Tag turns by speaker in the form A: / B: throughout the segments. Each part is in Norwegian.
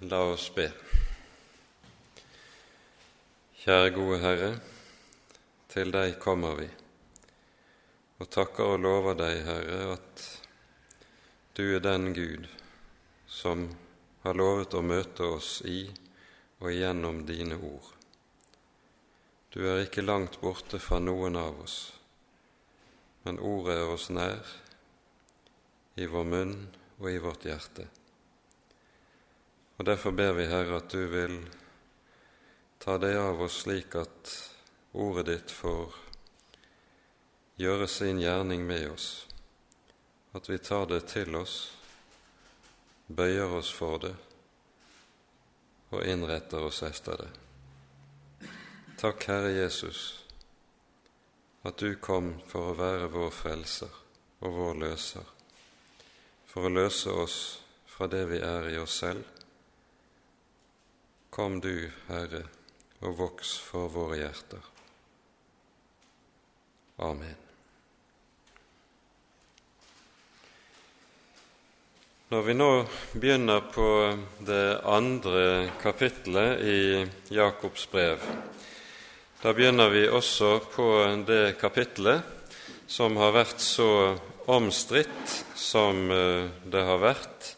A: La oss be. Kjære gode Herre, til deg kommer vi, og takker og lover deg, Herre, at du er den Gud som har lovet å møte oss i og gjennom dine ord. Du er ikke langt borte fra noen av oss, men ordet er oss nær, i vår munn og i vårt hjerte. Og Derfor ber vi, Herre, at du vil ta deg av oss slik at ordet ditt får gjøre sin gjerning med oss, at vi tar det til oss, bøyer oss for det og innretter oss etter det. Takk, Herre Jesus, at du kom for å være vår frelser og vår løser, for å løse oss fra det vi er i oss selv, Kom du, Herre, og voks for våre hjerter. Amen. Når vi nå begynner på det andre kapitlet i Jakobs brev, da begynner vi også på det kapitlet som har vært så omstridt som eh, det har vært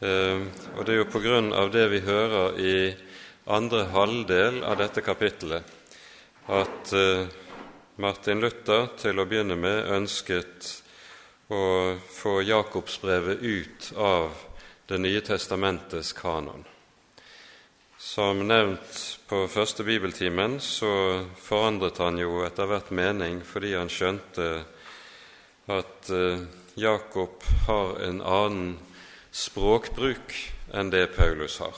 A: og det er jo på grunn av det vi hører i andre halvdel av dette kapittelet, at eh, Martin Luther til å begynne med ønsket å få Jakobsbrevet ut av Det nye testamentets kanon. Som nevnt på første bibeltimen så forandret han jo etter hvert mening fordi han skjønte at eh, Jakob har en annen språkbruk enn det Paulus har.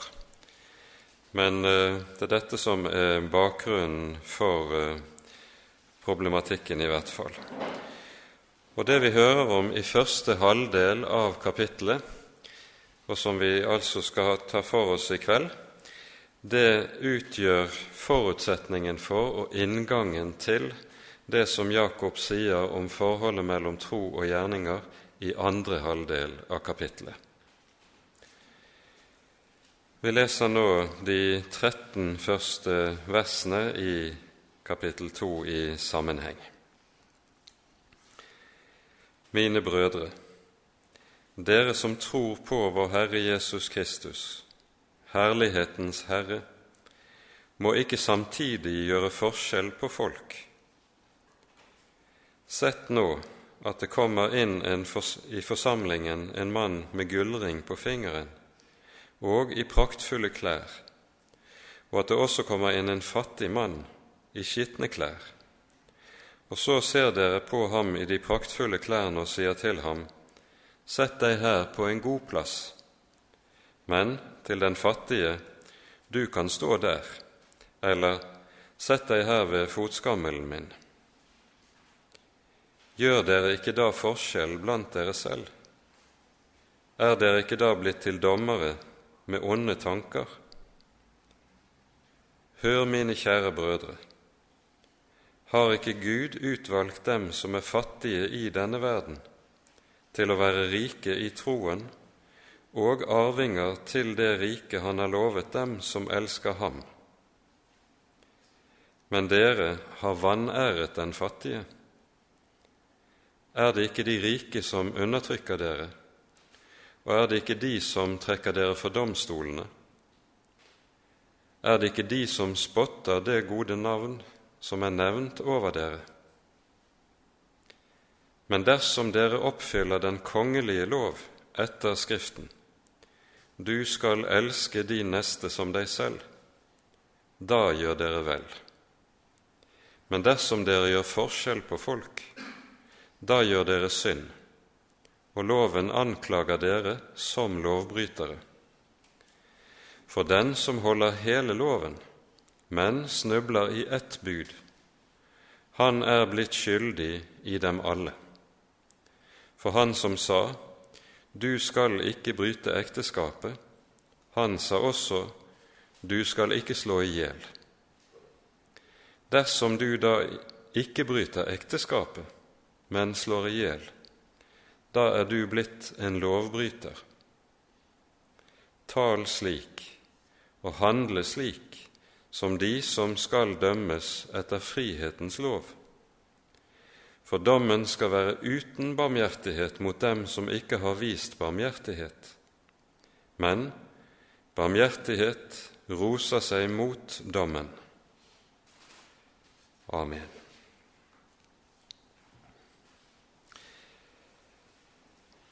A: Men eh, det er dette som er bakgrunnen for eh, problematikken, i hvert fall. Og det vi hører om i første halvdel av kapittelet, og som vi altså skal ta for oss i kveld, det utgjør forutsetningen for og inngangen til det som Jakob sier om forholdet mellom tro og gjerninger i andre halvdel av kapittelet. Vi leser nå de 13 første versene i kapittel 2 i sammenheng. Mine brødre, dere som tror på vår Herre Jesus Kristus, herlighetens Herre, må ikke samtidig gjøre forskjell på folk. Sett nå at det kommer inn i forsamlingen en mann med gullring på fingeren og i praktfulle klær, og at det også kommer inn en fattig mann i skitne klær. Og så ser dere på ham i de praktfulle klærne og sier til ham, Sett deg her på en god plass. Men til den fattige, du kan stå der, eller Sett deg her ved fotskammelen min. Gjør dere ikke da forskjell blant dere selv? Er dere ikke da blitt til dommere med onde tanker. Hør, mine kjære brødre, har ikke Gud utvalgt dem som er fattige i denne verden, til å være rike i troen og arvinger til det rike Han har lovet dem som elsker ham? Men dere har vanæret den fattige. Er det ikke de rike som undertrykker dere? Og er det ikke de som trekker dere for domstolene? Er det ikke de som spotter det gode navn som er nevnt over dere? Men dersom dere oppfyller den kongelige lov etter Skriften, du skal elske de neste som deg selv, da gjør dere vel. Men dersom dere gjør forskjell på folk, da gjør dere synd og loven anklager dere som lovbrytere. For den som holder hele loven, men snubler i ett bud, han er blitt skyldig i dem alle. For han som sa, Du skal ikke bryte ekteskapet, han sa også, Du skal ikke slå i hjel. Dersom du da ikke bryter ekteskapet, men slår i hjel, da er du blitt en lovbryter. tal slik og handle slik som de som skal dømmes etter frihetens lov. For dommen skal være uten barmhjertighet mot dem som ikke har vist barmhjertighet. Men barmhjertighet roser seg mot dommen. Amen.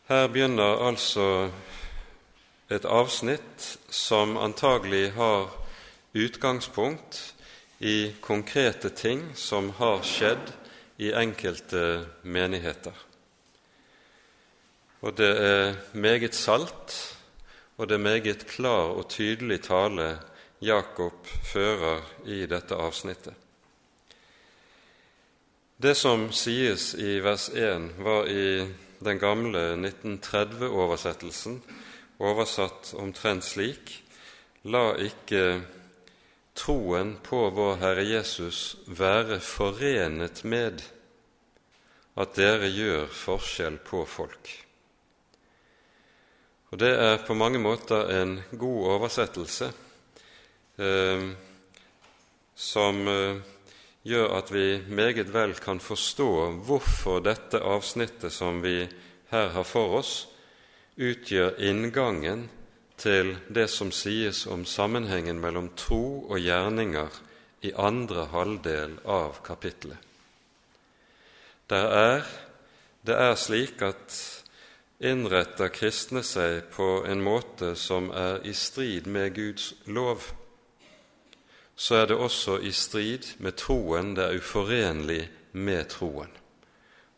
A: Her begynner altså et avsnitt som antagelig har utgangspunkt i konkrete ting som har skjedd i enkelte menigheter. Og det er meget salt, og det er meget klar og tydelig tale Jakob fører i dette avsnittet. Det som sies i vers 1, var i den gamle 1930-oversettelsen oversatt omtrent slik La ikke troen på vår Herre Jesus være forenet med at dere gjør forskjell på folk. Og Det er på mange måter en god oversettelse eh, som eh, gjør at vi meget vel kan forstå hvorfor dette avsnittet som vi her har for oss, utgjør inngangen til det som sies om sammenhengen mellom tro og gjerninger i andre halvdel av kapittelet. Det er, det er slik at innretter kristne seg på en måte som er i strid med Guds lov, så er det også i strid med troen, det er uforenlig med troen.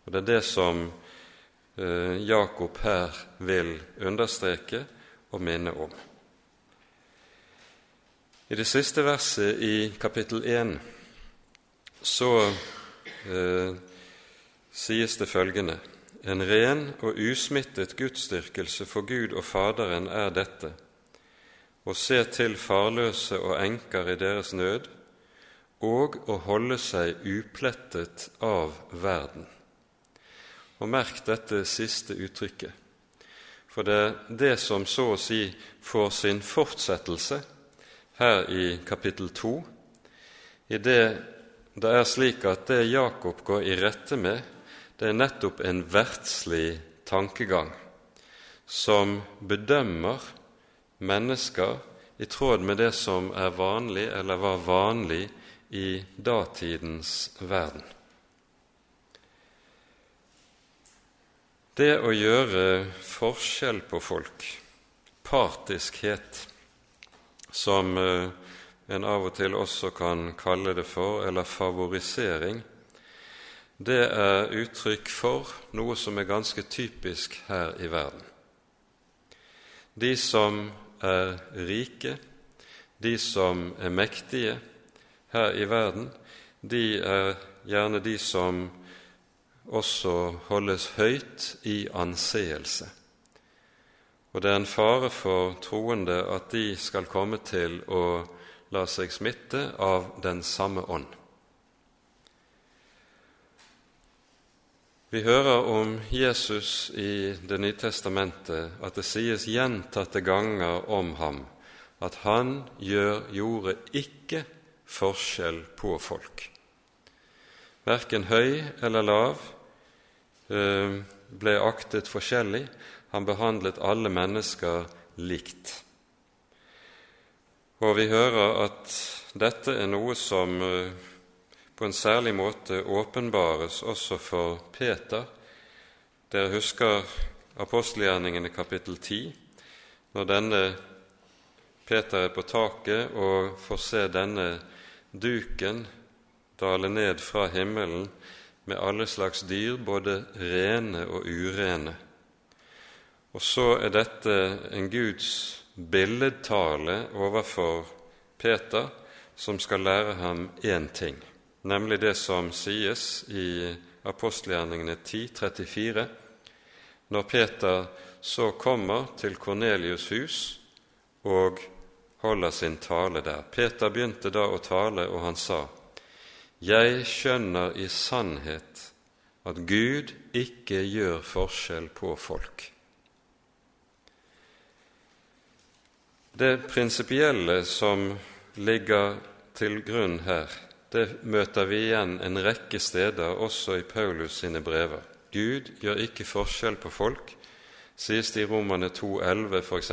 A: Og Det er det som eh, Jakob her vil understreke og minne om. I det siste verset i kapittel 1 så eh, sies det følgende En ren og usmittet gudsdyrkelse for Gud og Faderen er dette å se til farløse og enker i deres nød og å holde seg uplettet av verden. Og merk dette siste uttrykket. For det er det som så å si får sin fortsettelse her i kapittel 2, i det det er slik at det Jakob går i rette med, det er nettopp en verdslig tankegang som bedømmer mennesker i tråd med det som er vanlig, eller var vanlig, i datidens verden. Det å gjøre forskjell på folk, partiskhet, som eh, en av og til også kan kalle det for, eller favorisering, det er uttrykk for noe som er ganske typisk her i verden. De som er rike, de som er mektige her i verden, de er gjerne de som også holdes høyt i anseelse. Og det er en fare for troende at de skal komme til å la seg smitte av den samme ånd. Vi hører om Jesus i Det nye testamentet at det sies gjentatte ganger om ham at han gjør, gjorde ikke forskjell på folk. Verken høy eller lav, Eh, ble aktet forskjellig. Han behandlet alle mennesker likt. Og vi hører at dette er noe som eh, på en særlig måte åpenbares også for Peter. Dere husker apostelgjerningene kapittel 10, når denne Peter er på taket og får se denne duken dale ned fra himmelen med alle slags dyr, både rene og urene. Og så er dette en Guds billedtale overfor Peter, som skal lære ham én ting, nemlig det som sies i apostelgjerningene 10.34, når Peter så kommer til Kornelius' hus og holder sin tale der. Peter begynte da å tale, og han sa:" Jeg skjønner i sannhet at Gud ikke gjør forskjell på folk. Det prinsipielle som ligger til grunn her, det møter vi igjen en rekke steder, også i Paulus sine brever. Gud gjør ikke forskjell på folk, sies det i Romane 2,11 f.eks.,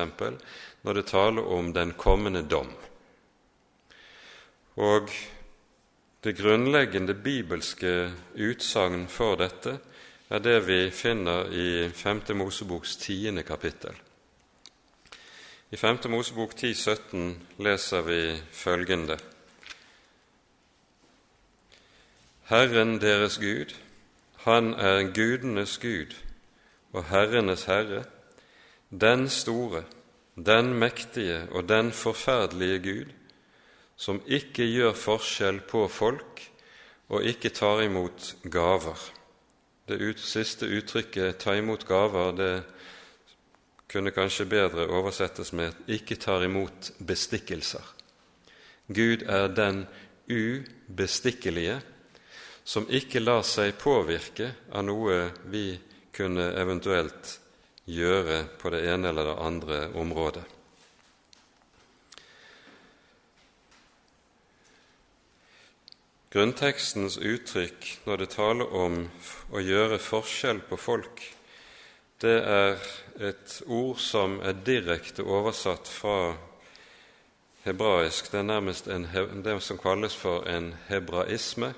A: når det taler om den kommende dom. Og det grunnleggende bibelske utsagn for dette er det vi finner i 5. Moseboks tiende kapittel. I 5. Mosebok 10,17 leser vi følgende.: Herren deres Gud, han er gudenes Gud og herrenes herre, den store, den mektige og den forferdelige Gud, som ikke gjør forskjell på folk og ikke tar imot gaver. Det ut, siste uttrykket 'ta imot gaver' det kunne kanskje bedre oversettes med 'ikke tar imot bestikkelser'. Gud er den ubestikkelige, som ikke lar seg påvirke av noe vi kunne eventuelt gjøre på det ene eller det andre området. Grunntekstens uttrykk når det taler om å gjøre forskjell på folk, det er et ord som er direkte oversatt fra hebraisk. Det er nærmest en, det som kalles for en hebraisme.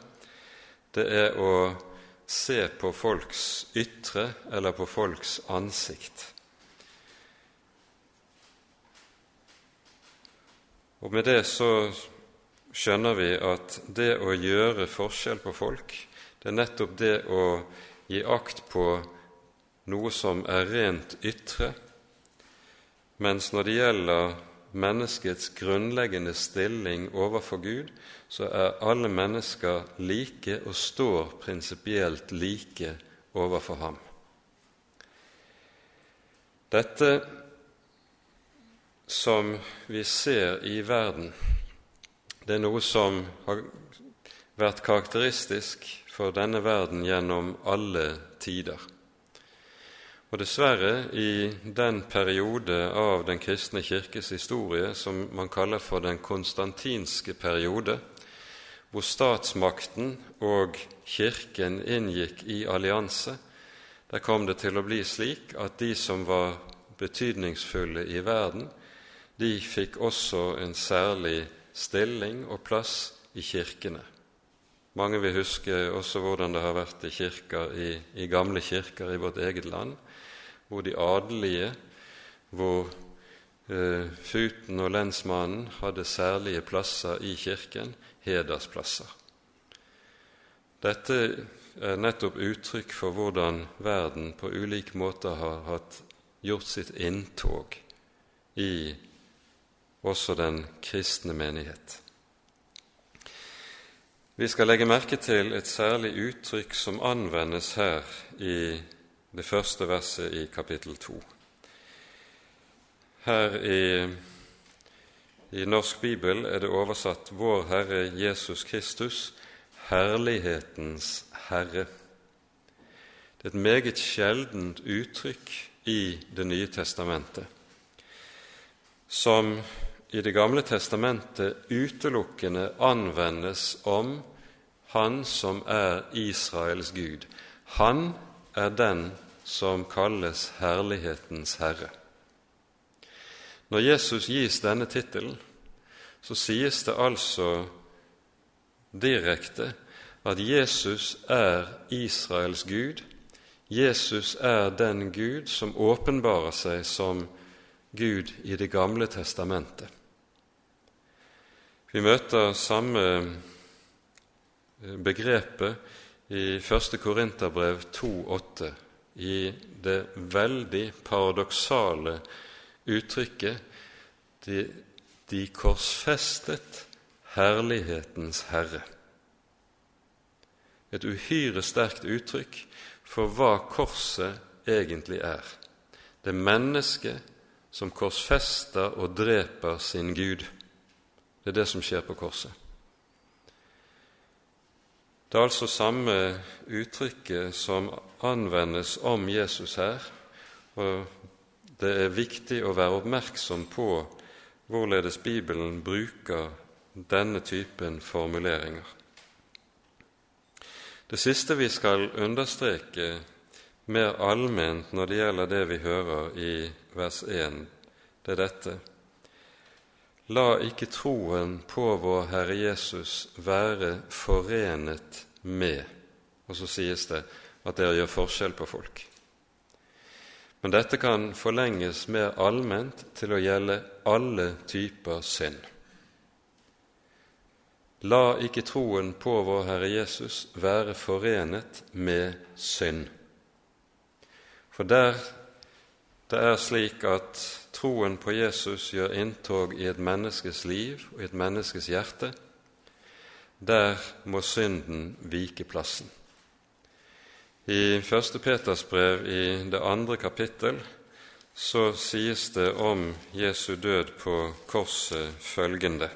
A: Det er å se på folks ytre eller på folks ansikt. Og Med det så skjønner vi at det å gjøre forskjell på folk, det er nettopp det å gi akt på noe som er rent ytre, mens når det gjelder menneskets grunnleggende stilling overfor Gud, så er alle mennesker like og står prinsipielt like overfor ham. Dette som vi ser i verden, det er noe som har vært karakteristisk for denne verden gjennom alle tider. Og dessverre, i den periode av den kristne kirkes historie som man kaller for den konstantinske periode, hvor statsmakten og Kirken inngikk i allianse, der kom det til å bli slik at de som var betydningsfulle i verden, de fikk også en særlig stilling og plass i kirkene. Mange vil huske også hvordan det har vært i, kirker, i, i gamle kirker i vårt eget land, hvor de adelige, hvor eh, futen og lensmannen hadde særlige plasser i kirken, hedersplasser. Dette er nettopp uttrykk for hvordan verden på ulike måter har hatt gjort sitt inntog i også den kristne menighet. Vi skal legge merke til et særlig uttrykk som anvendes her i det første verset i kapittel 2. Her i i Norsk bibel er det oversatt 'Vår Herre Jesus Kristus, herlighetens Herre'. Det er et meget sjeldent uttrykk i Det nye testamentet, som i Det gamle testamentet utelukkende anvendes om Han som er Israels Gud. Han er den som kalles herlighetens Herre. Når Jesus gis denne tittelen, så sies det altså direkte at Jesus er Israels Gud. Jesus er den Gud som åpenbarer seg som Gud i Det gamle testamentet. Vi møter samme begrepet i 1. Korinterbrev 2,8, i det veldig paradoksale uttrykket de, de korsfestet herlighetens Herre. Et uhyre sterkt uttrykk for hva korset egentlig er. Det mennesket som korsfester og dreper sin Gud. Det er det som skjer på korset. Det er altså samme uttrykket som anvendes om Jesus her, og det er viktig å være oppmerksom på hvorledes Bibelen bruker denne typen formuleringer. Det siste vi skal understreke mer allment når det gjelder det vi hører i vers 1, det er dette. La ikke troen på vår Herre Jesus være forenet med Og så sies det at dere gjør forskjell på folk. Men dette kan forlenges mer allment til å gjelde alle typer synd. La ikke troen på vår Herre Jesus være forenet med synd. For der det er slik at troen på Jesus gjør inntog i et menneskes liv og i et menneskes hjerte, der må synden vike plassen. I 1. Peters brev i det andre kapittel så sies det om Jesu død på korset følgende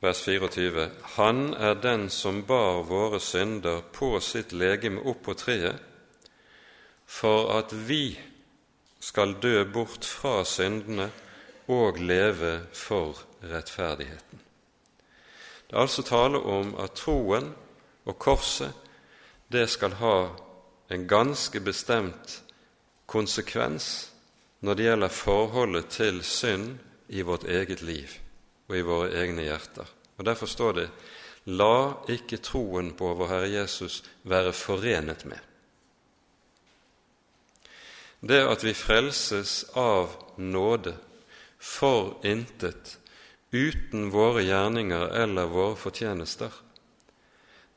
A: vers 24.: Han er den som bar våre synder på sitt legeme opp på treet, for at vi skal dø bort fra syndene og leve for rettferdigheten. Det er altså tale om at troen og korset det skal ha en ganske bestemt konsekvens når det gjelder forholdet til synd i vårt eget liv og i våre egne hjerter. Og Derfor står det:" La ikke troen på vår Herre Jesus være forenet med. Det at vi frelses av nåde for intet, uten våre gjerninger eller våre fortjenester,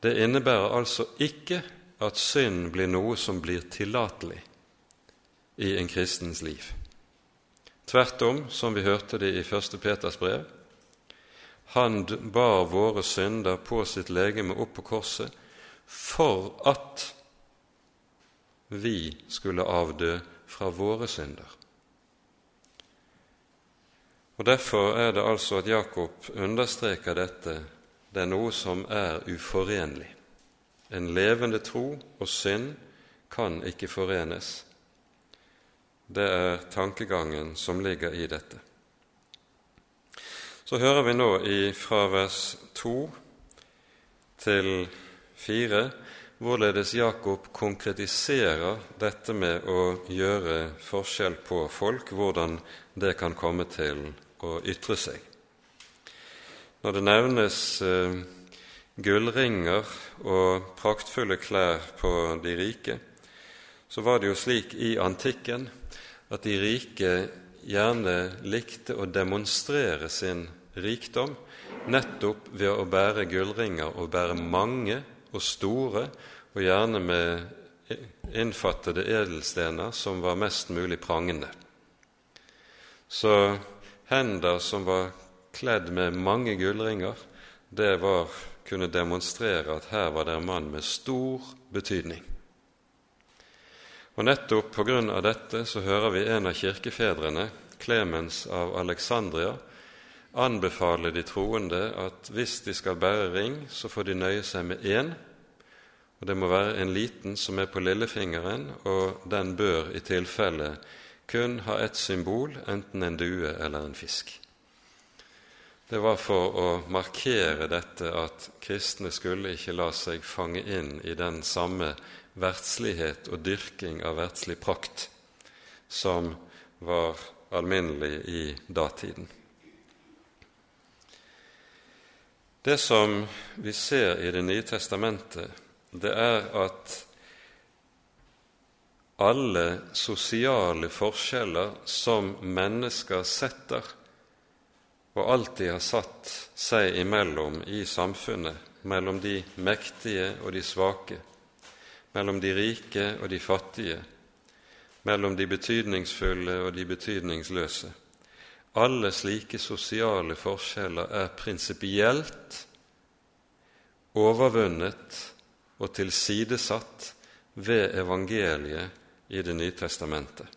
A: det innebærer altså ikke at synd blir noe som blir tillatelig i en kristens liv. Tvert om, som vi hørte det i 1. Peters brev, han bar våre synder på sitt legeme opp på korset for at vi skulle avdø fra våre synder. Og Derfor er det altså at Jakob understreker dette. Det er noe som er uforenlig. En levende tro og synd kan ikke forenes. Det er tankegangen som ligger i dette. Så hører vi nå fra vers 2 til 4 hvorledes Jakob konkretiserer dette med å gjøre forskjell på folk, hvordan det kan komme til å ytre seg. Når det nevnes eh, gullringer og praktfulle klær på de rike, så var det jo slik i antikken at de rike gjerne likte å demonstrere sin rikdom nettopp ved å bære gullringer, og bære mange og store, og gjerne med innfattede edelstener som var mest mulig prangende. Så hender som var kledd med mange gullringer, det var, kunne demonstrere at her var det en mann med stor betydning. Og Nettopp på grunn av dette så hører vi en av kirkefedrene, Klemens av Alexandria, anbefale de troende at hvis de skal bære ring, så får de nøye seg med én, og det må være en liten som er på lillefingeren, og den bør i tilfelle kun ha ett symbol, enten en due eller en fisk. Det var for å markere dette at kristne skulle ikke la seg fange inn i den samme verdslighet og dyrking av verdslig prakt som var alminnelig i datiden. Det som vi ser i Det nye testamentet, det er at alle sosiale forskjeller som mennesker setter, og alltid har satt seg imellom i samfunnet, mellom de mektige og de svake, mellom de rike og de fattige, mellom de betydningsfulle og de betydningsløse. Alle slike sosiale forskjeller er prinsipielt overvunnet og tilsidesatt ved evangeliet i Det nye testamentet.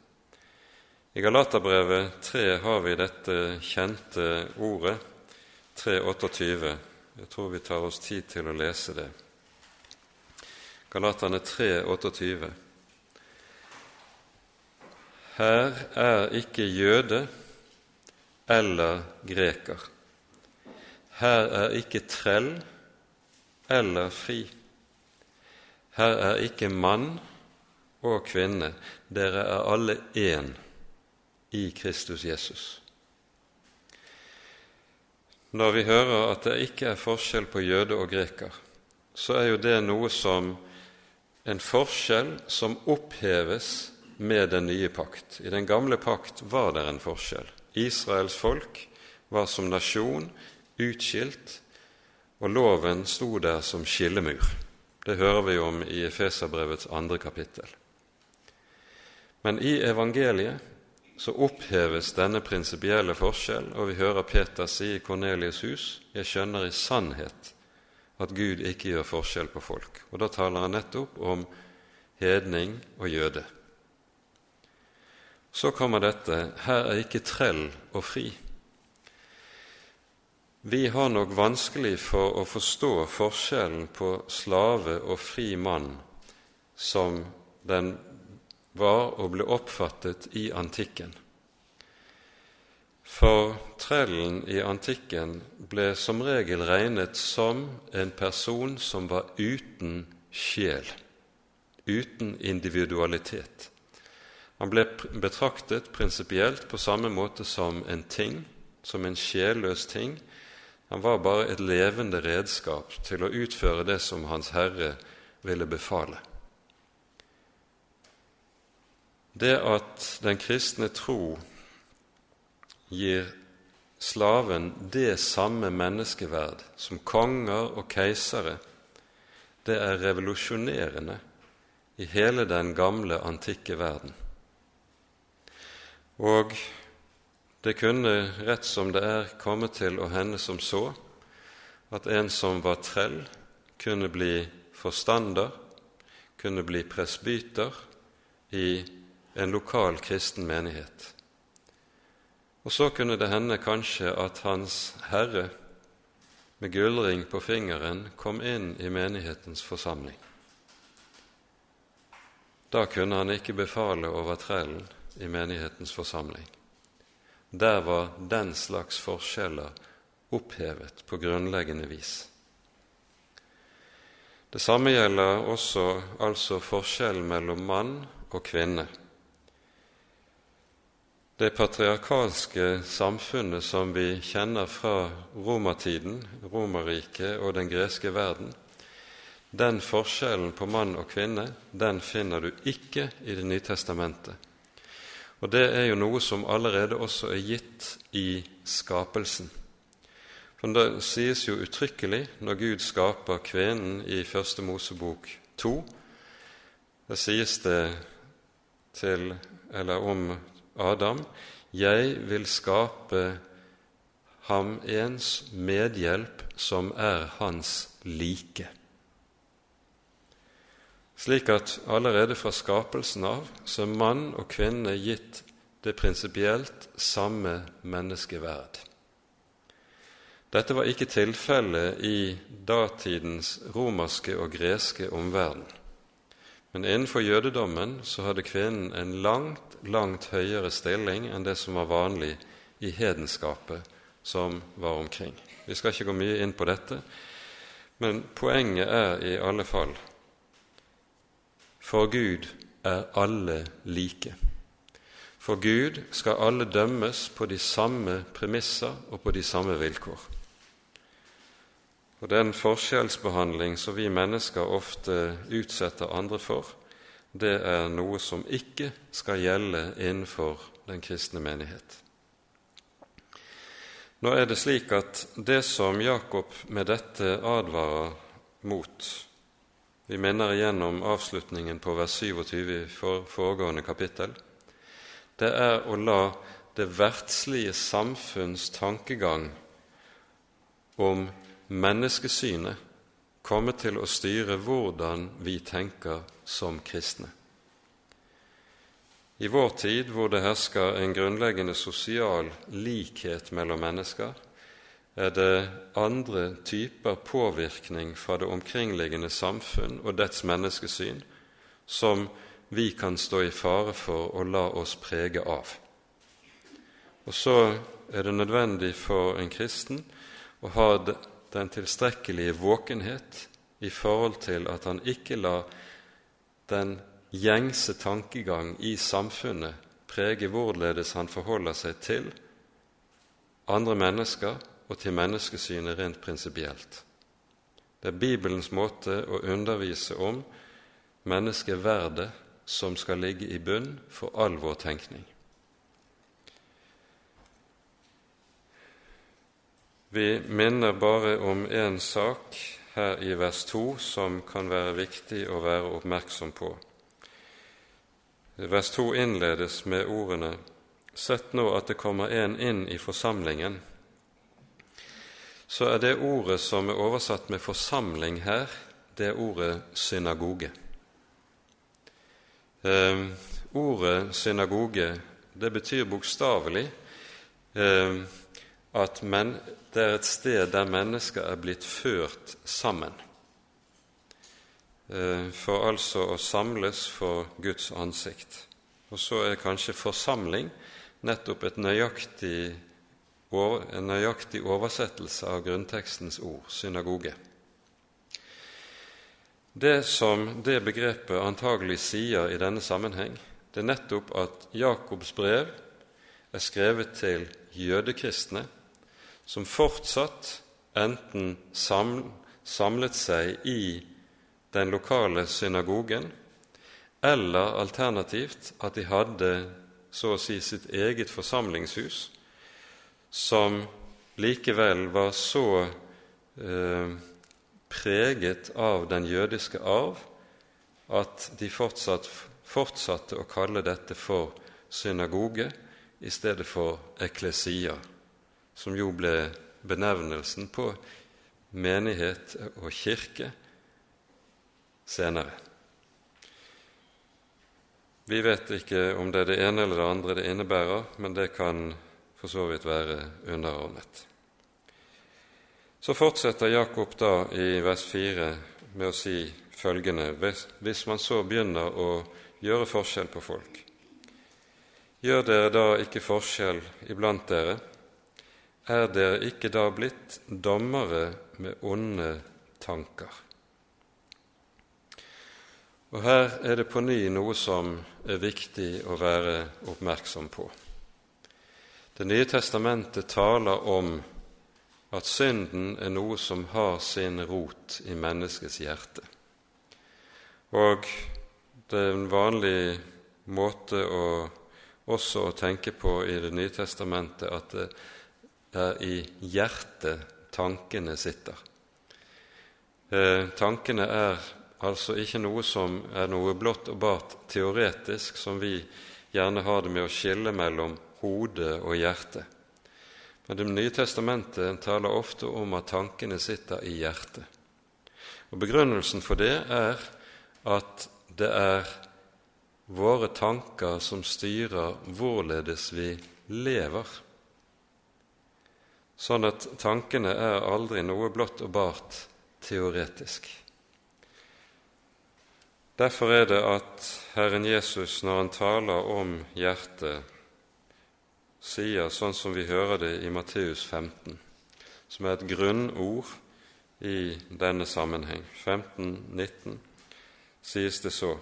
A: I Galaterbrevet 3 har vi dette kjente ordet 3.28. Jeg tror vi tar oss tid til å lese det. Galaterne 3.28. Her er ikke jøde eller greker. Her er ikke trell eller fri. Her er ikke mann og kvinne. Dere er alle én i Kristus Jesus. Når vi hører at det ikke er forskjell på jøde og greker, så er jo det noe som en forskjell som oppheves med den nye pakt. I den gamle pakt var det en forskjell. Israels folk var som nasjon utskilt, og loven sto der som skillemur. Det hører vi om i Efeserbrevets andre kapittel. Men i evangeliet så oppheves denne prinsipielle forskjell, og vi hører Peter si i Kornelius' hus:" Jeg skjønner i sannhet at Gud ikke gjør forskjell på folk. Og Da taler han nettopp om hedning og jøde. Så kommer dette her er ikke trell og fri. Vi har nok vanskelig for å forstå forskjellen på slave og fri mann som den var og ble oppfattet i antikken. For trellen i antikken ble som regel regnet som en person som var uten sjel, uten individualitet. Han ble betraktet prinsipielt på samme måte som en ting, som en sjelløs ting. Han var bare et levende redskap til å utføre det som Hans Herre ville befale. Det at den kristne tro gir slaven det samme menneskeverd som konger og keisere, det er revolusjonerende i hele den gamle, antikke verden. Og det kunne, rett som det er, komme til å hende som så at en som var trell, kunne bli forstander, kunne bli presbyter i en lokal kristen menighet. Og så kunne det hende kanskje at Hans Herre med gullring på fingeren kom inn i menighetens forsamling. Da kunne han ikke befale over trellen i menighetens forsamling. Der var den slags forskjeller opphevet på grunnleggende vis. Det samme gjelder også altså forskjellen mellom mann og kvinne. Det patriarkalske samfunnet som vi kjenner fra romertiden, Romerriket og den greske verden, den forskjellen på mann og kvinne den finner du ikke i Det nye testamentet. Og det er jo noe som allerede også er gitt i skapelsen. For Det sies jo uttrykkelig når Gud skaper kvenen i Første Mosebok 2. Det sies det til, eller om Adam, jeg vil skape ham ens medhjelp som er hans like. Slik at allerede fra skapelsen av så er mann og kvinne gitt det prinsipielt samme menneskeverd. Dette var ikke tilfellet i datidens romerske og greske omverden. Men innenfor jødedommen så hadde kvinnen en langt, langt høyere stilling enn det som var vanlig i hedenskapet som var omkring. Vi skal ikke gå mye inn på dette, men poenget er i alle fall for Gud er alle like. For Gud skal alle dømmes på de samme premisser og på de samme vilkår. Og den forskjellsbehandling som vi mennesker ofte utsetter andre for, det er noe som ikke skal gjelde innenfor den kristne menighet. Nå er det slik at det som Jakob med dette advarer mot Vi minner igjennom avslutningen på vers 27 i foregående kapittel. Det er å la det verdslige samfunns tankegang om menneskesynet komme til å styre hvordan vi tenker som kristne. I vår tid, hvor det hersker en grunnleggende sosial likhet mellom mennesker, er det andre typer påvirkning fra det omkringliggende samfunn og dets menneskesyn som vi kan stå i fare for å la oss prege av. Og så er det nødvendig for en kristen å ha den tilstrekkelige våkenhet i forhold til at han ikke lar den gjengse tankegang i samfunnet prege hvorledes han forholder seg til andre mennesker og til menneskesynet rent prinsipielt. Det er Bibelens måte å undervise om menneskeverdet som skal ligge i bunn for all vår tenkning. Vi minner bare om én sak her i vers 2 som kan være viktig å være oppmerksom på. Vers 2 innledes med ordene Sett nå at det kommer en inn i forsamlingen. Så er det ordet som er oversatt med 'forsamling' her, det er ordet 'synagoge'. Eh, ordet synagoge det betyr bokstavelig eh, at men, det er et sted der mennesker er blitt ført sammen. Eh, for altså å samles for Guds ansikt. Og så er kanskje forsamling nettopp et nøyaktig, en nøyaktig oversettelse av grunntekstens ord, synagoge. Det som det begrepet antagelig sier i denne sammenheng, det er nettopp at Jakobs brev er skrevet til jødekristne som fortsatt enten samlet seg i den lokale synagogen, eller alternativt at de hadde så å si sitt eget forsamlingshus, som likevel var så eh, preget av den jødiske arv at de fortsatt, fortsatte å kalle dette for synagoge i stedet for eklesia, som jo ble benevnelsen på menighet og kirke senere. Vi vet ikke om det er det ene eller det andre det innebærer, men det kan for så vidt være underordnet. Så fortsetter Jakob da i vers 4 med å si følgende hvis man så begynner å gjøre forskjell på folk. Gjør dere da ikke forskjell iblant dere? Er dere ikke da blitt dommere med onde tanker? Og Her er det på ny noe som er viktig å være oppmerksom på. Det nye testamentet taler om at synden er noe som har sin rot i menneskets hjerte. Og det er en vanlig måte å, også å tenke på i Det nye testamentet at det er i hjertet tankene sitter. Eh, tankene er altså ikke noe som er noe blått og bart teoretisk, som vi gjerne har det med å skille mellom hode og hjerte. Men Det nye testamentet taler ofte om at tankene sitter i hjertet. Og Begrunnelsen for det er at det er våre tanker som styrer hvorledes vi lever. Sånn at tankene er aldri noe blått og bart teoretisk. Derfor er det at Herren Jesus, når han taler om hjertet, sier, sånn som vi hører det i Matteus 15, som er et grunnord i denne sammenheng. 15, 19 sies det så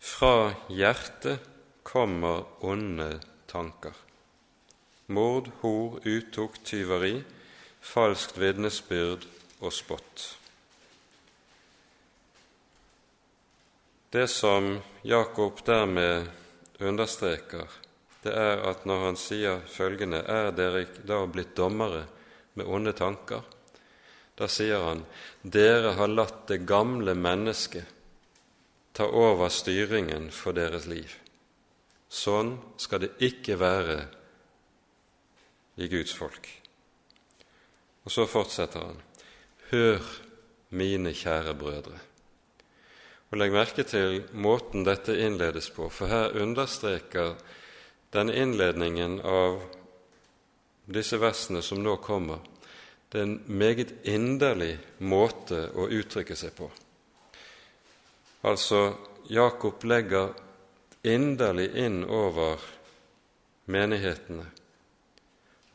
A: Fra hjertet kommer onde tanker. Mord, hor, utukt, tyveri, falskt vitnesbyrd og spott. Det som Jakob dermed understreker, det er at når han sier følgende Er dere da blitt dommere med onde tanker? Da sier han dere har latt det gamle mennesket ta over styringen for deres liv. Sånn skal det ikke være i Guds folk. Og så fortsetter han. Hør, mine kjære brødre. Og Legg merke til måten dette innledes på, for her understreker denne innledningen av disse versene som nå kommer, det er en meget inderlig måte å uttrykke seg på. Altså, Jakob legger inderlig inn over menighetene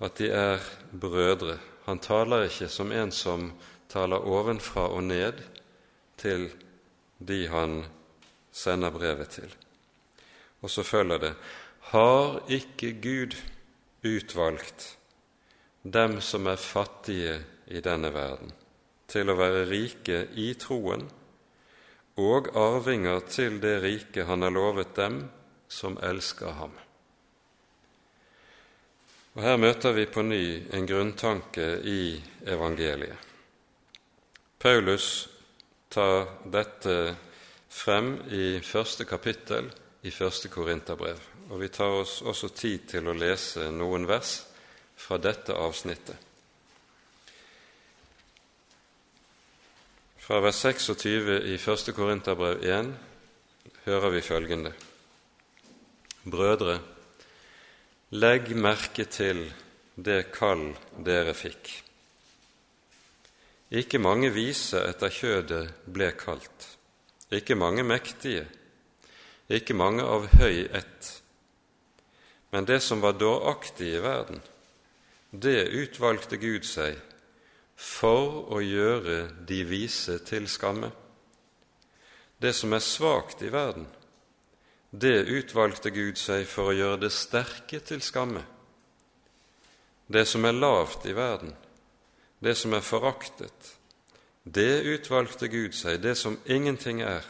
A: at de er brødre. Han taler ikke som en som taler ovenfra og ned til de han sender brevet til. Og så følger det Har ikke Gud utvalgt dem som er fattige i denne verden, til å være rike i troen og arvinger til det rike han har lovet dem som elsker ham? Og Her møter vi på ny en grunntanke i evangeliet. Paulus tar dette frem i første kapittel i første Korinterbrev, og vi tar oss også tid til å lese noen vers fra dette avsnittet. Fra vers 26 i første Korinterbrev 1 hører vi følgende.: Brødre, Legg merke til det kall dere fikk. Ikke mange vise etter kjødet ble kalt, ikke mange mektige, ikke mange av høy ett. Men det som var dåraktig i verden, det utvalgte Gud seg for å gjøre de vise til skamme. Det som er svakt i verden, det utvalgte Gud seg for å gjøre det sterke til skamme. Det som er lavt i verden, det som er foraktet, det utvalgte Gud seg, det som ingenting er,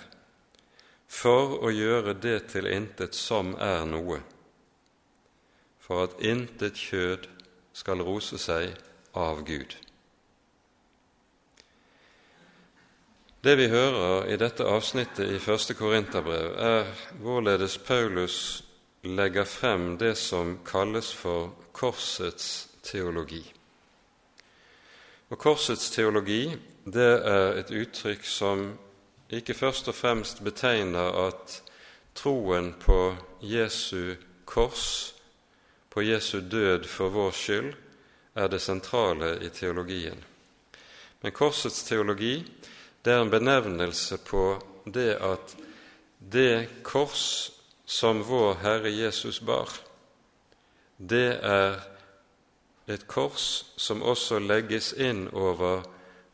A: for å gjøre det til intet som er noe, for at intet kjød skal rose seg av Gud. Det vi hører i dette avsnittet i første Korinterbrev, er hvorledes Paulus legger frem det som kalles for korsets teologi. Og Korsets teologi det er et uttrykk som ikke først og fremst betegner at troen på Jesu kors, på Jesu død for vår skyld, er det sentrale i teologien. Men korsets teologi det er en benevnelse på det at det kors som vår Herre Jesus bar, det er et kors som også legges inn over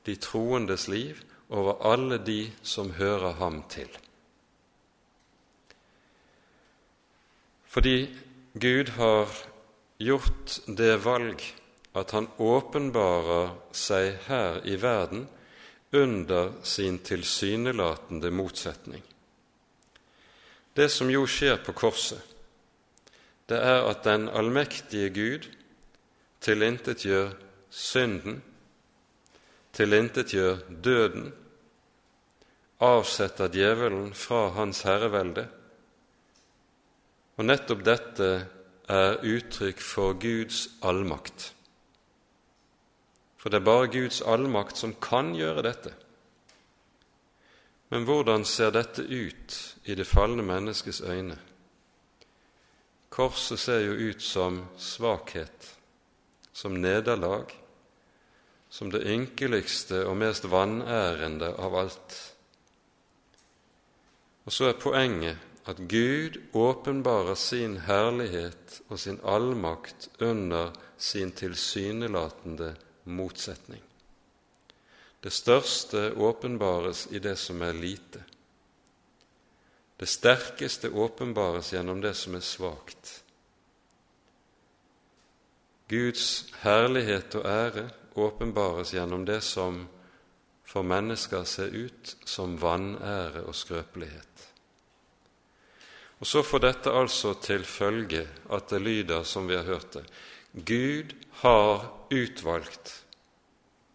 A: de troendes liv, over alle de som hører ham til. Fordi Gud har gjort det valg at han åpenbarer seg her i verden under sin tilsynelatende motsetning. Det som jo skjer på korset, det er at den allmektige Gud tilintetgjør synden, tilintetgjør døden, avsetter djevelen fra hans herrevelde. Og nettopp dette er uttrykk for Guds allmakt. For det er bare Guds allmakt som kan gjøre dette. Men hvordan ser dette ut i det falne menneskets øyne? Korset ser jo ut som svakhet, som nederlag, som det ynkeligste og mest vanærende av alt. Og så er poenget at Gud åpenbarer sin herlighet og sin allmakt under sin tilsynelatende motsetning. Det største åpenbares i det som er lite. Det sterkeste åpenbares gjennom det som er svakt. Guds herlighet og ære åpenbares gjennom det som for mennesker ser ut som vanære og skrøpelighet. Og Så får dette altså til følge at det lyder som vi har hørt det Gud har utvalgt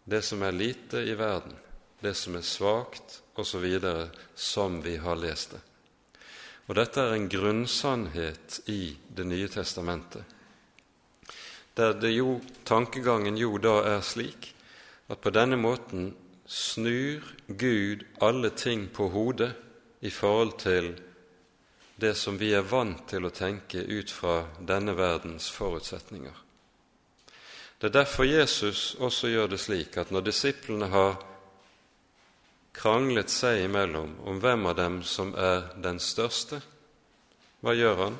A: det som er lite i verden, det som er svakt, osv., som vi har lest det. Og dette er en grunnsannhet i Det nye testamentet, der det jo, tankegangen jo da er slik at på denne måten snur Gud alle ting på hodet i forhold til det som vi er vant til å tenke ut fra denne verdens forutsetninger. Det er derfor Jesus også gjør det slik at når disiplene har kranglet seg imellom om hvem av dem som er den største, hva gjør han?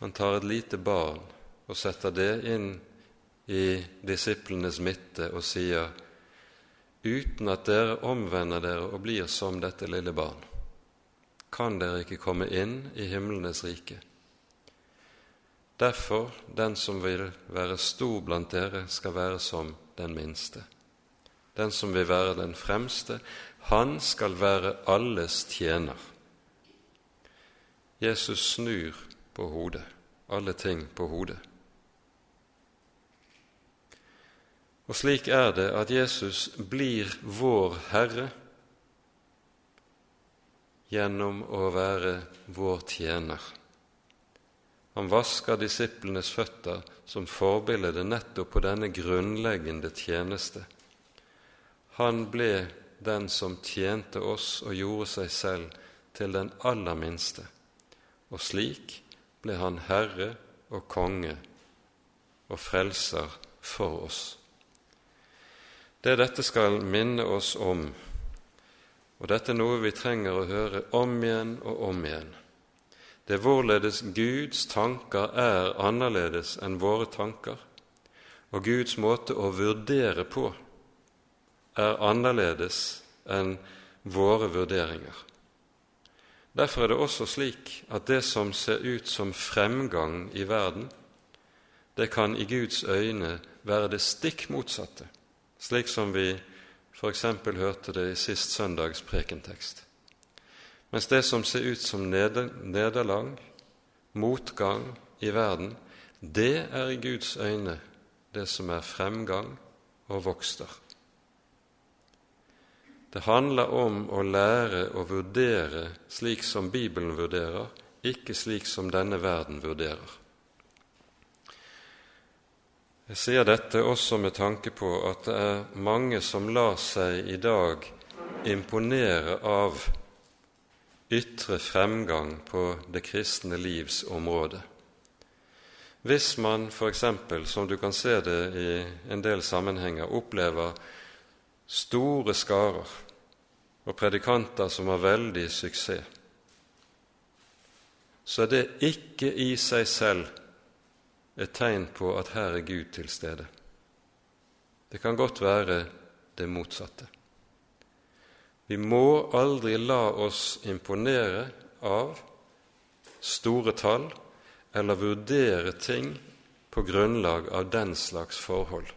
A: Han tar et lite barn og setter det inn i disiplenes midte og sier uten at dere omvender dere og blir som dette lille barn, kan dere ikke komme inn i himlenes rike. Derfor, den som vil være stor blant dere, skal være som den minste. Den som vil være den fremste, han skal være alles tjener. Jesus snur på hodet, alle ting på hodet. Og slik er det at Jesus blir vår Herre gjennom å være vår tjener. Han vasker disiplenes føtter som forbilde nettopp på denne grunnleggende tjeneste. Han ble den som tjente oss og gjorde seg selv til den aller minste, og slik ble han herre og konge og frelser for oss. Det dette skal minne oss om, og dette er noe vi trenger å høre om igjen og om igjen, det er hvorledes Guds tanker er annerledes enn våre tanker, og Guds måte å vurdere på er annerledes enn våre vurderinger. Derfor er det også slik at det som ser ut som fremgang i verden, det kan i Guds øyne være det stikk motsatte slik som vi f.eks. hørte det i sist søndags prekentekst. Mens det som ser ut som nederlag, motgang i verden, det er i Guds øyne det som er fremgang og vokster. Det handler om å lære å vurdere slik som Bibelen vurderer, ikke slik som denne verden vurderer. Jeg sier dette også med tanke på at det er mange som lar seg i dag imponere av ytre fremgang på det kristne livs område. Hvis man f.eks., som du kan se det i en del sammenhenger, opplever store skarer og predikanter som har veldig suksess, så er det ikke i seg selv et tegn på at her er Gud til stede. Det kan godt være det motsatte. Vi må aldri la oss imponere av store tall eller vurdere ting på grunnlag av den slags forhold.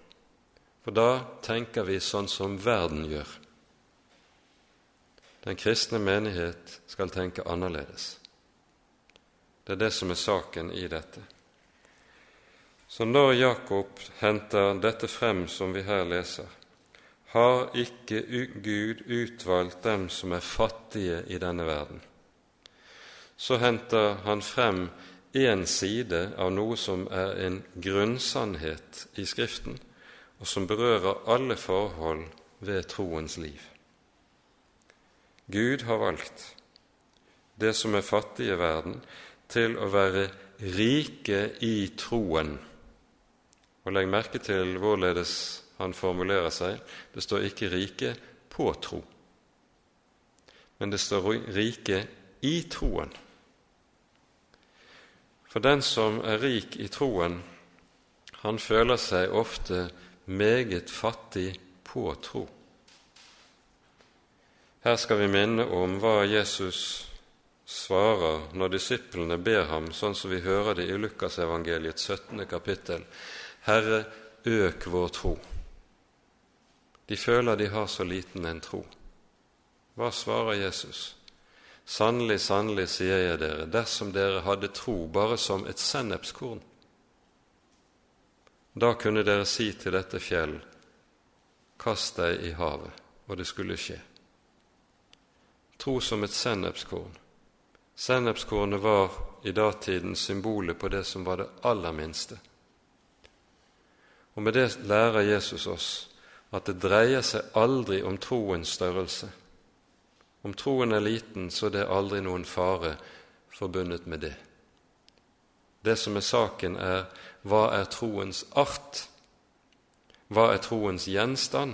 A: For da tenker vi sånn som verden gjør. Den kristne menighet skal tenke annerledes. Det er det som er saken i dette. Så når Jakob henter dette frem som vi her leser, har ikke Gud utvalgt dem som er fattige i denne verden. Så henter han frem én side av noe som er en grunnsannhet i Skriften, og som berører alle forhold ved troens liv. Gud har valgt det som er fattige i verden, til å være rike i troen og legg merke til hvorledes han formulerer seg. Det står ikke 'rike på tro', men det står 'rike i troen'. For den som er rik i troen, han føler seg ofte meget fattig på tro. Her skal vi minne om hva Jesus svarer når disiplene ber ham, sånn som vi hører det i Lukasevangeliets 17. kapittel. Herre, øk vår tro. De føler de har så liten en tro. Hva svarer Jesus? Sannelig, sannelig, sier jeg dere, dersom dere hadde tro bare som et sennepskorn, da kunne dere si til dette fjell, kast deg i havet, og det skulle skje. Tro som et sennepskorn. Sennepskornet var i datiden symbolet på det som var det aller minste. Og med det lærer Jesus oss at det dreier seg aldri om troens størrelse. Om troen er liten, så det er aldri noen fare forbundet med det. Det som er saken, er hva er troens art? Hva er troens gjenstand?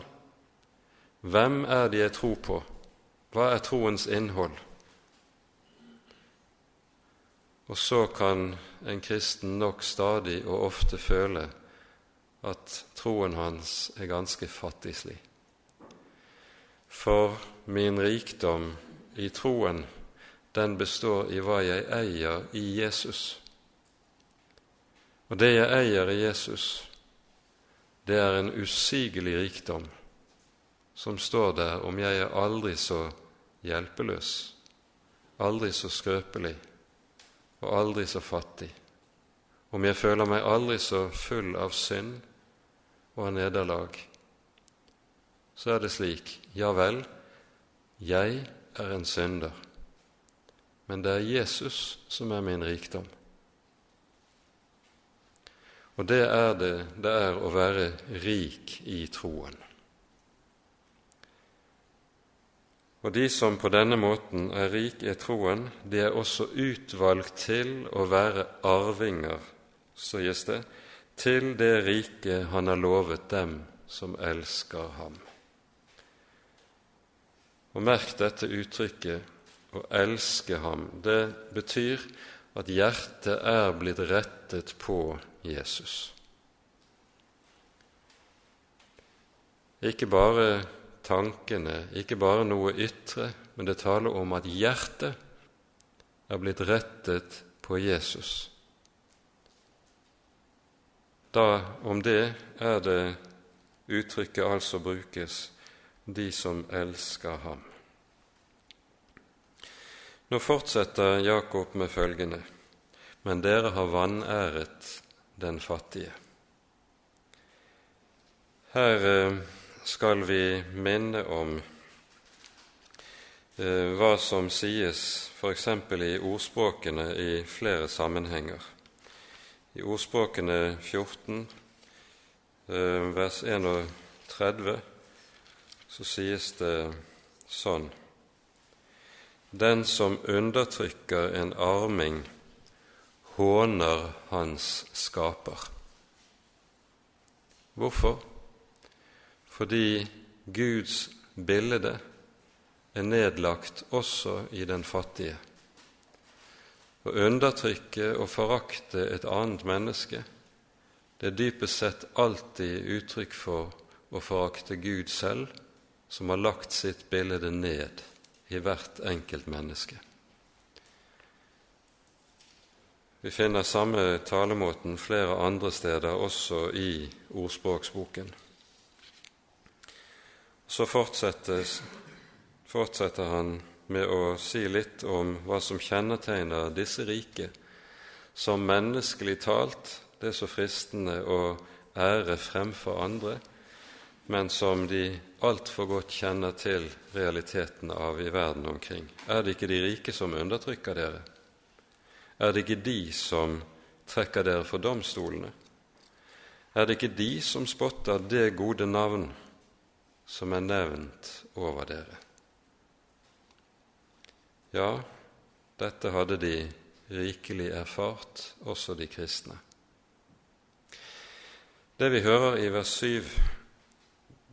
A: Hvem er det jeg tror på? Hva er troens innhold? Og så kan en kristen nok stadig og ofte føle at troen hans er ganske fattigslig. For min rikdom i troen, den består i hva jeg eier i Jesus. Og det jeg eier i Jesus, det er en usigelig rikdom som står der om jeg er aldri så hjelpeløs, aldri så skrøpelig og aldri så fattig, om jeg føler meg aldri så full av synd og av nederlag, så er det slik, ja vel, jeg er en synder, men det er Jesus som er min rikdom. Og det er det det er å være rik i troen. Og de som på denne måten er rik i troen, de er også utvalgt til å være arvinger, sies det, til det riket han har lovet dem som elsker ham. Og merk dette uttrykket 'å elske ham'. Det betyr at hjertet er blitt rettet på Jesus. Ikke bare tankene, ikke bare noe ytre, men det taler om at hjertet er blitt rettet på Jesus. Da om det er det uttrykket altså brukes de som elsker ham. Nå fortsetter Jakob med følgende.: Men dere har vanæret den fattige. Her eh, skal vi minne om eh, hva som sies f.eks. i ordspråkene i flere sammenhenger. I ordspråkene 14, eh, vers 31, så sies det sånn Den som undertrykker en arming, håner hans skaper. Hvorfor? Fordi Guds bilde er nedlagt også i den fattige. Å undertrykke og forakte et annet menneske, det er dypest sett alltid uttrykk for å forakte Gud selv, som har lagt sitt bilde ned i hvert enkelt menneske. Vi finner samme talemåten flere andre steder, også i ordspråksboken. Så fortsetter han med å si litt om hva som kjennetegner disse rike, som menneskelig talt det er så fristende å ære fremfor andre, men som de altfor godt kjenner til realiteten av i verden omkring. Er det ikke de rike som undertrykker dere? Er det ikke de som trekker dere for domstolene? Er det ikke de som spotter det gode navn som er nevnt over dere? Ja, dette hadde de rikelig erfart, også de kristne. Det vi hører i vers 7,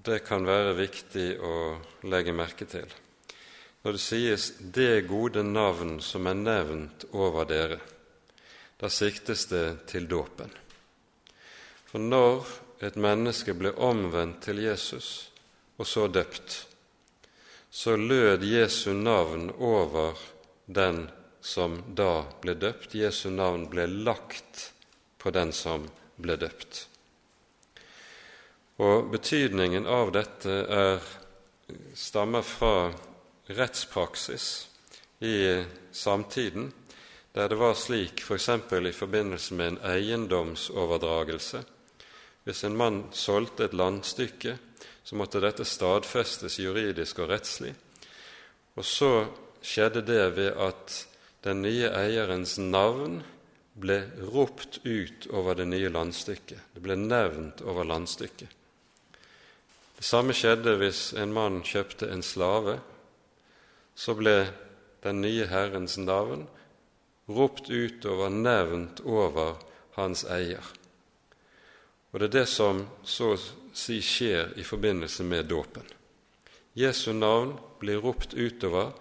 A: det kan være viktig å legge merke til når det sies 'det gode navn som er nevnt over dere', da siktes det til dåpen. For når et menneske ble omvendt til Jesus og så døpt, så lød Jesu navn over den som da ble døpt. Jesu navn ble lagt på den som ble døpt. Og betydningen av dette er, stammer fra rettspraksis i samtiden, der det var slik f.eks. For i forbindelse med en eiendomsoverdragelse. Hvis en mann solgte et landstykke, så måtte dette stadfestes juridisk og rettslig. Og så skjedde det ved at den nye eierens navn ble ropt ut over det nye landstykket. Det ble nevnt over landstykket. Det samme skjedde hvis en mann kjøpte en slave så ble den nye Herrens navn ropt utover, nevnt over hans eier. Og det er det som så si skjer i forbindelse med dåpen. Jesu navn blir ropt utover,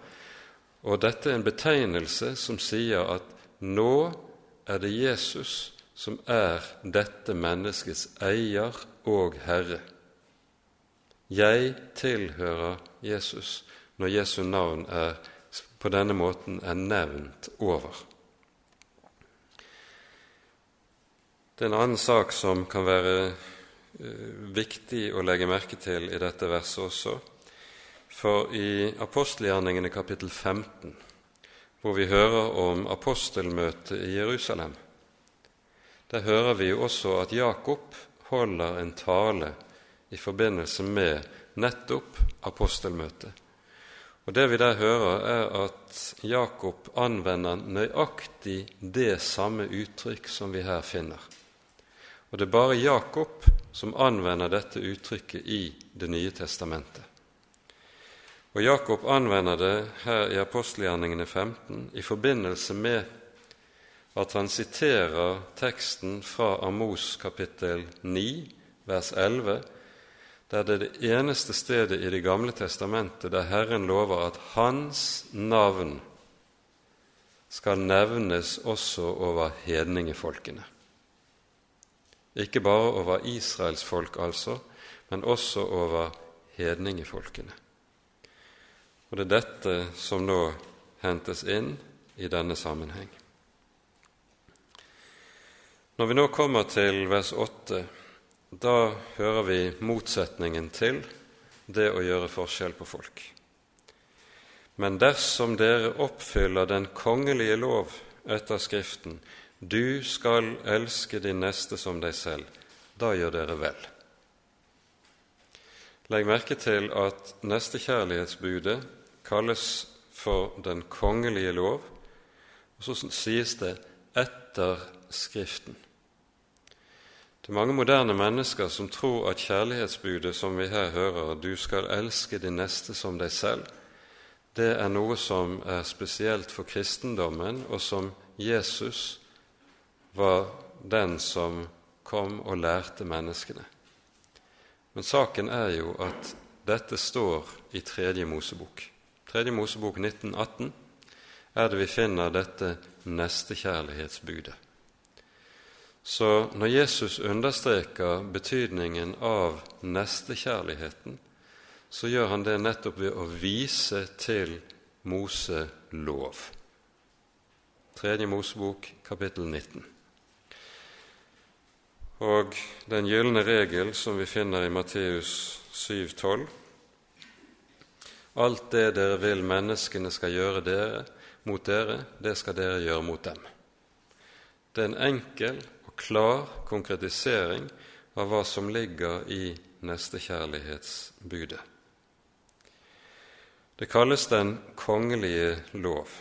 A: og dette er en betegnelse som sier at nå er det Jesus som er dette menneskets eier og herre. Jeg tilhører Jesus når Jesu navn er, på denne måten er nevnt over. Det er en annen sak som kan være viktig å legge merke til i dette verset også. For i apostelgjerningene kapittel 15, hvor vi hører om apostelmøtet i Jerusalem, der hører vi jo også at Jakob holder en tale i forbindelse med nettopp apostelmøtet. Og Det vi der hører, er at Jakob anvender nøyaktig det samme uttrykk som vi her finner. Og det er bare Jakob som anvender dette uttrykket i Det nye testamentet. Og Jakob anvender det her i apostelgjerningene 15 i forbindelse med at han siterer teksten fra Amos kapittel 9, vers 11, der det er det eneste stedet i Det gamle testamentet der Herren lover at Hans navn skal nevnes også over hedningefolkene. Ikke bare over Israels folk, altså, men også over hedningefolkene. Og det er dette som nå hentes inn i denne sammenheng. Når vi nå kommer til vers 8, da hører vi motsetningen til det å gjøre forskjell på folk. Men dersom dere oppfyller den kongelige lov etter Skriften, du skal elske din neste som deg selv. Da gjør dere vel. Legg merke til at nestekjærlighetsbudet kalles for den kongelige lov, og så sies det etter Skriften. Det er mange moderne mennesker som tror at kjærlighetsbudet som vi her hører, du skal elske din neste som deg selv, det er noe som er spesielt for kristendommen, og som Jesus var den som kom og lærte menneskene. Men saken er jo at dette står i Tredje Mosebok. Tredje Mosebok 1918 er det vi finner dette nestekjærlighetsbudet. Så når Jesus understreker betydningen av nestekjærligheten, så gjør han det nettopp ved å vise til Moselov. Tredje Mosebok, kapittel 19. Og den gylne regel som vi finner i Matteus 7,12.: Alt det dere vil menneskene skal gjøre dere, mot dere, det skal dere gjøre mot dem. Det er en enkel og klar konkretisering av hva som ligger i nestekjærlighetsbudet. Det kalles den kongelige lov.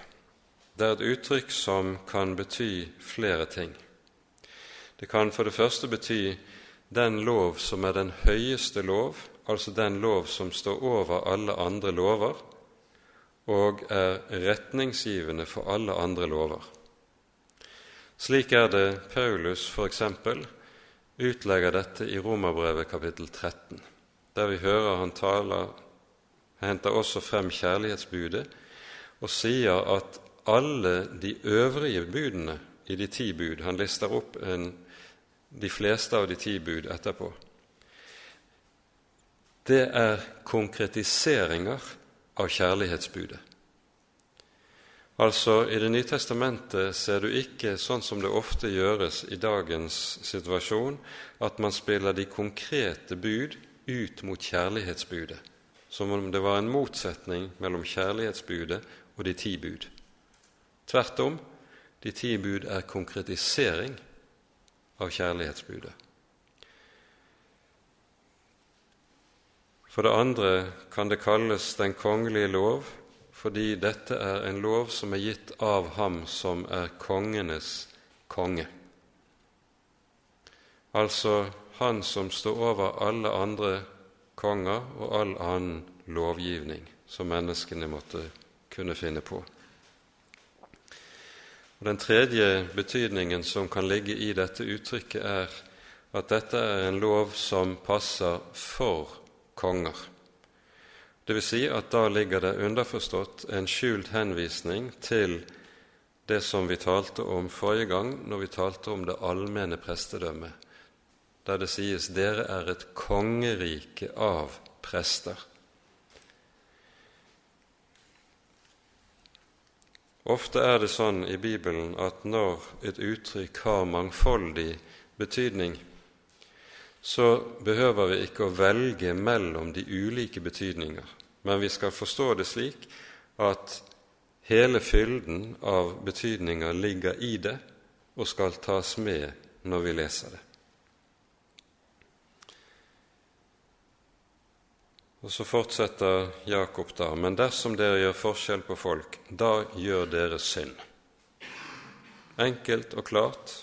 A: Det er et uttrykk som kan bety flere ting. Det kan for det første bety den lov som er den høyeste lov, altså den lov som står over alle andre lover og er retningsgivende for alle andre lover. Slik er det Paulus f.eks. utlegger dette i Romerbrevet kapittel 13, der vi hører han taler, henter også frem kjærlighetsbudet og sier at alle de øvrige budene i de ti bud Han lister opp en de fleste av de ti bud etterpå, det er konkretiseringer av kjærlighetsbudet. Altså, I Det nye testamentet ser du ikke, sånn som det ofte gjøres i dagens situasjon, at man spiller de konkrete bud ut mot kjærlighetsbudet, som om det var en motsetning mellom kjærlighetsbudet og de ti bud. Tvert om, de ti bud er konkretisering av kjærlighetsbudet. For det andre kan det kalles den kongelige lov fordi dette er en lov som er gitt av ham som er kongenes konge. Altså han som står over alle andre konger og all annen lovgivning som menneskene måtte kunne finne på. Og Den tredje betydningen som kan ligge i dette uttrykket, er at dette er en lov som passer for konger. Det vil si at da ligger det underforstått en skjult henvisning til det som vi talte om forrige gang når vi talte om det allmenne prestedømmet, der det sies 'dere er et kongerike av prester'. Ofte er det sånn i Bibelen at når et uttrykk har mangfoldig betydning, så behøver vi ikke å velge mellom de ulike betydninger, men vi skal forstå det slik at hele fylden av betydninger ligger i det og skal tas med når vi leser det. Og Så fortsetter Jakob da.: Men dersom dere gjør forskjell på folk, da gjør dere synd. Enkelt og klart,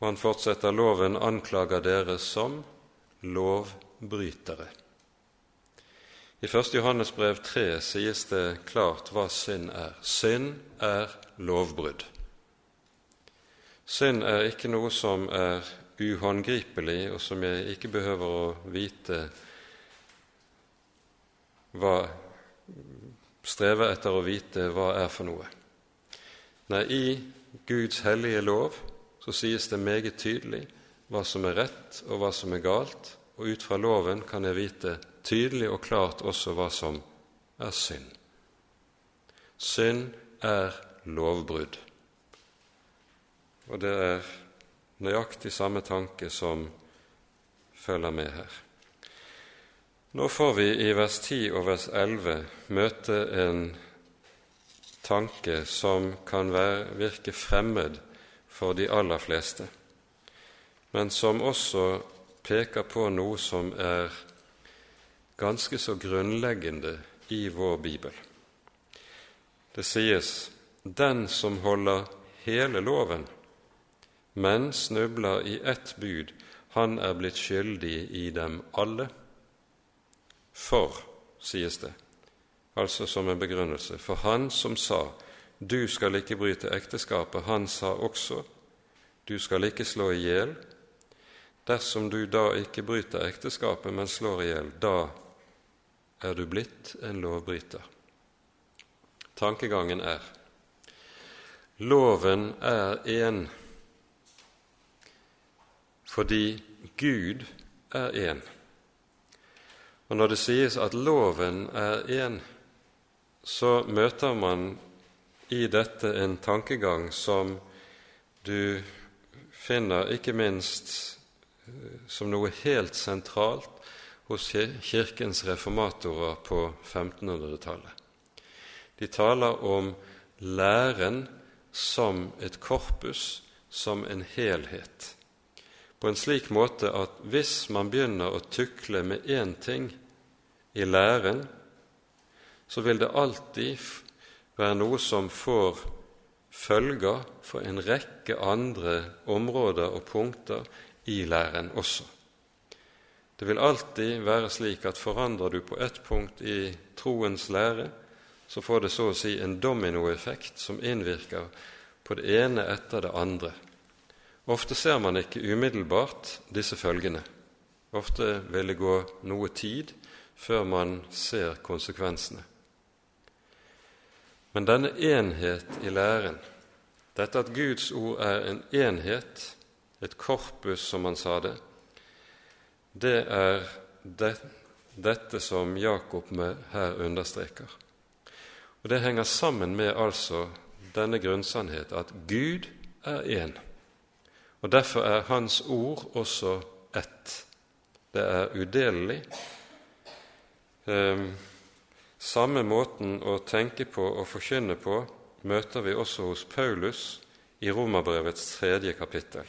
A: og han fortsetter loven anklager dere som lovbrytere. I 1. Johannes brev 3 sies det klart hva synd er. Synd er lovbrudd. Synd er ikke noe som er uhåndgripelig, og som jeg ikke behøver å vite hva Streve etter å vite hva er for noe. Nei, i Guds hellige lov så sies det meget tydelig hva som er rett og hva som er galt, og ut fra loven kan jeg vite tydelig og klart også hva som er synd. Synd er lovbrudd. Og det er nøyaktig samme tanke som følger med her. Nå får vi i vers 10 og vers 11 møte en tanke som kan være, virke fremmed for de aller fleste, men som også peker på noe som er ganske så grunnleggende i vår bibel. Det sies 'den som holder hele loven, men snubler i ett bud, han er blitt skyldig i dem alle'. For, sies det, altså som en begrunnelse, for han som sa du skal ikke bryte ekteskapet. Han sa også, du skal ikke slå i hjel. Dersom du da ikke bryter ekteskapet, men slår i hjel, da er du blitt en lovbryter. Tankegangen er loven er én fordi Gud er én. Og når det sies at loven er én, så møter man i dette en tankegang som du finner ikke minst eh, som noe helt sentralt hos Kirkens reformatorer på 1500-tallet. De taler om læren som et korpus, som en helhet, på en slik måte at hvis man begynner å tukle med én ting i læren, så vil det alltid være noe som får følger for en rekke andre områder og punkter i læren også. Det vil alltid være slik at forandrer du på ett punkt i troens lære, så får det så å si en dominoeffekt som innvirker på det ene etter det andre. Ofte ser man ikke umiddelbart disse følgene. Ofte vil det gå noe tid før man ser konsekvensene. Men denne enhet i læren, dette at Guds ord er en enhet, et korpus, som han sa det, det er det, dette som Jakob her understreker. Og Det henger sammen med altså denne grunnsannhet at Gud er én. Og Derfor er Hans ord også ett. Det er udelelig. Um, samme måten å tenke på og forkynne på møter vi også hos Paulus i Romerbrevets tredje kapittel.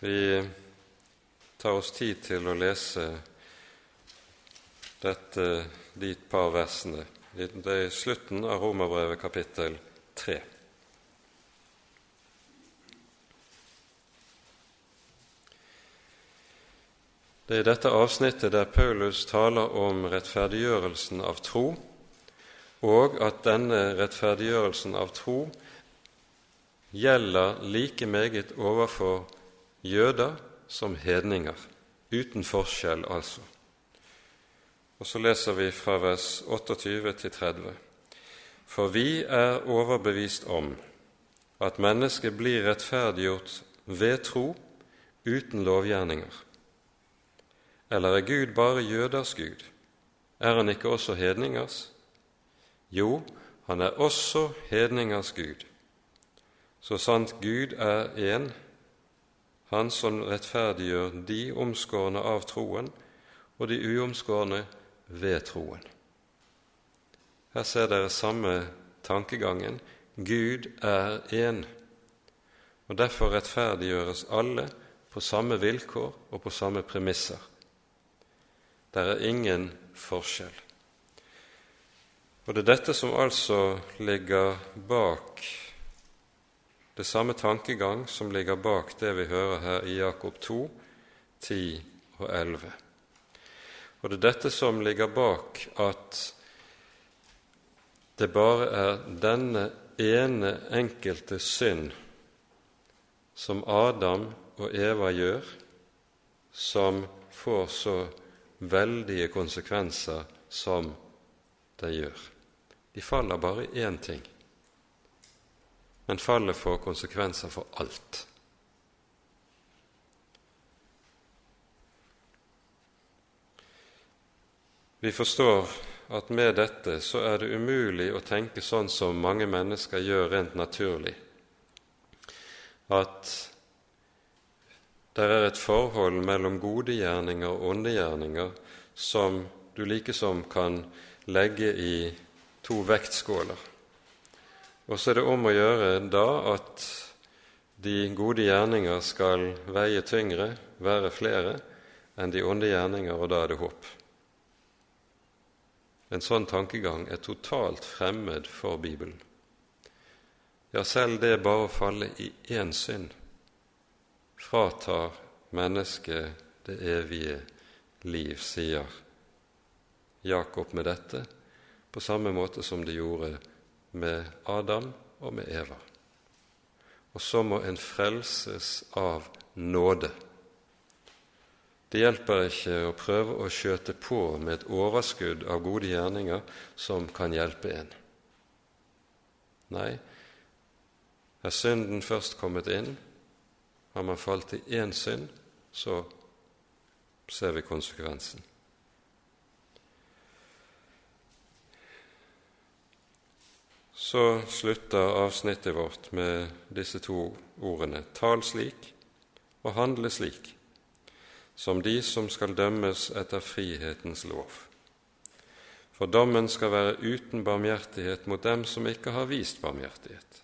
A: Vi tar oss tid til å lese dette, de par versene. Det er slutten av Romerbrevet kapittel tre. Det er i dette avsnittet der Paulus taler om rettferdiggjørelsen av tro, og at denne rettferdiggjørelsen av tro gjelder like meget overfor jøder som hedninger, uten forskjell altså. Og så leser vi fra vers 28 til 30. For vi er overbevist om at mennesket blir rettferdiggjort ved tro uten lovgjerninger. Eller er Gud bare jøders Gud? Er han ikke også hedningers? Jo, han er også hedningers Gud. Så sant Gud er én, han som rettferdiggjør de omskårne av troen og de uomskårne ved troen. Her ser dere samme tankegangen. Gud er én, og derfor rettferdiggjøres alle på samme vilkår og på samme premisser. Det er ingen forskjell. Og det er dette som altså ligger bak det samme tankegang som ligger bak det vi hører her i Jakob 2, 10 og 11. Og det er dette som ligger bak at det bare er denne ene enkelte synd som Adam og Eva gjør, som får så veldige konsekvenser som de gjør. De faller bare i én ting, men fallet får konsekvenser for alt. Vi forstår at med dette så er det umulig å tenke sånn som mange mennesker gjør rent naturlig, at det er et forhold mellom gode gjerninger og onde gjerninger som du likesom kan legge i to vektskåler. Og så er det om å gjøre da at de gode gjerninger skal veie tyngre, være flere, enn de onde gjerninger, og da er det håp. En sånn tankegang er totalt fremmed for Bibelen. Ja, selv det bare å falle i én synd fratar mennesket det evige liv, sier Jakob med dette, på samme måte som det gjorde med Adam og med Eva. Og så må en frelses av nåde. Det hjelper ikke å prøve å skjøte på med et overskudd av gode gjerninger som kan hjelpe en. Nei, er synden først kommet inn, har man falt i én synd, så ser vi konsekvensen. Så slutter avsnittet vårt med disse to ordene tal slik og handle slik, som de som skal dømmes etter frihetens lov. For dommen skal være uten barmhjertighet mot dem som ikke har vist barmhjertighet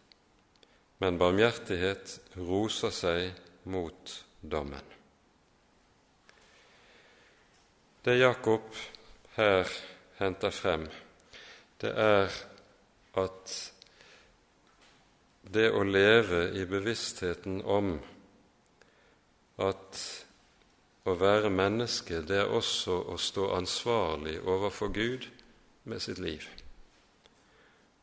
A: men barmhjertighet roser seg mot dommen. Det Jakob her henter frem, det er at det å leve i bevisstheten om at å være menneske, det er også å stå ansvarlig overfor Gud med sitt liv,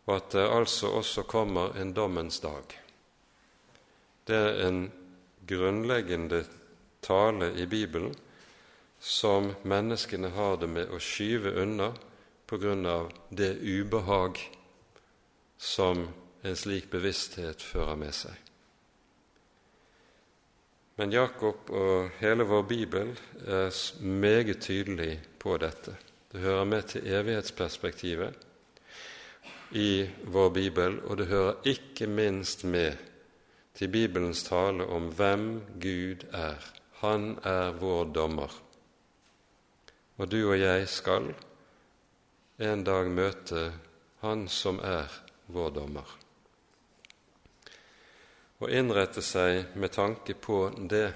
A: og at det altså også kommer en dommens dag. Det er en grunnleggende tale i Bibelen som menneskene har det med å skyve unna av det ubehag som en slik bevissthet fører med seg. Men Jakob og hele vår bibel er meget tydelig på dette. Det hører med til evighetsperspektivet i vår bibel, og det hører ikke minst med til Bibelens tale om hvem Gud er. Han er vår dommer. Og du og jeg skal en dag møte Han som er vår dommer. Å innrette seg med tanke på det,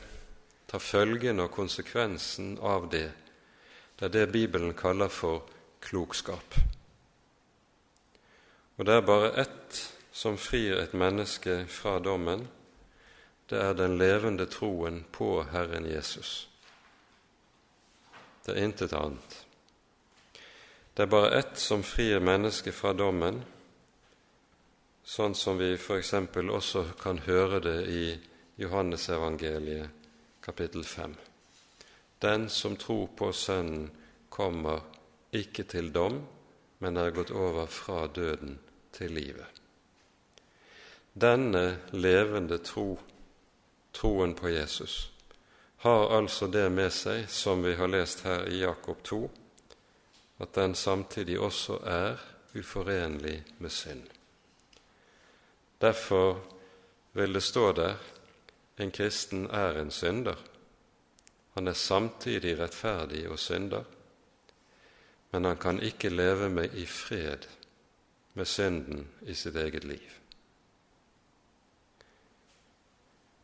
A: ta følgen og konsekvensen av det, det er det Bibelen kaller for klokskap. Og det er bare ett som frir et menneske fra dommen, det er den levende troen på Herren Jesus. Det er intet annet. Det er bare ett som frir mennesket fra dommen, sånn som vi f.eks. også kan høre det i Johannesevangeliet kapittel 5. Den som tror på Sønnen, kommer ikke til dom, men er gått over fra døden til livet. Denne levende tro, troen på Jesus, har altså det med seg, som vi har lest her i Jakob 2, at den samtidig også er uforenlig med synd. Derfor vil det stå der en kristen er en synder. Han er samtidig rettferdig og synder, men han kan ikke leve med i fred med synden i sitt eget liv.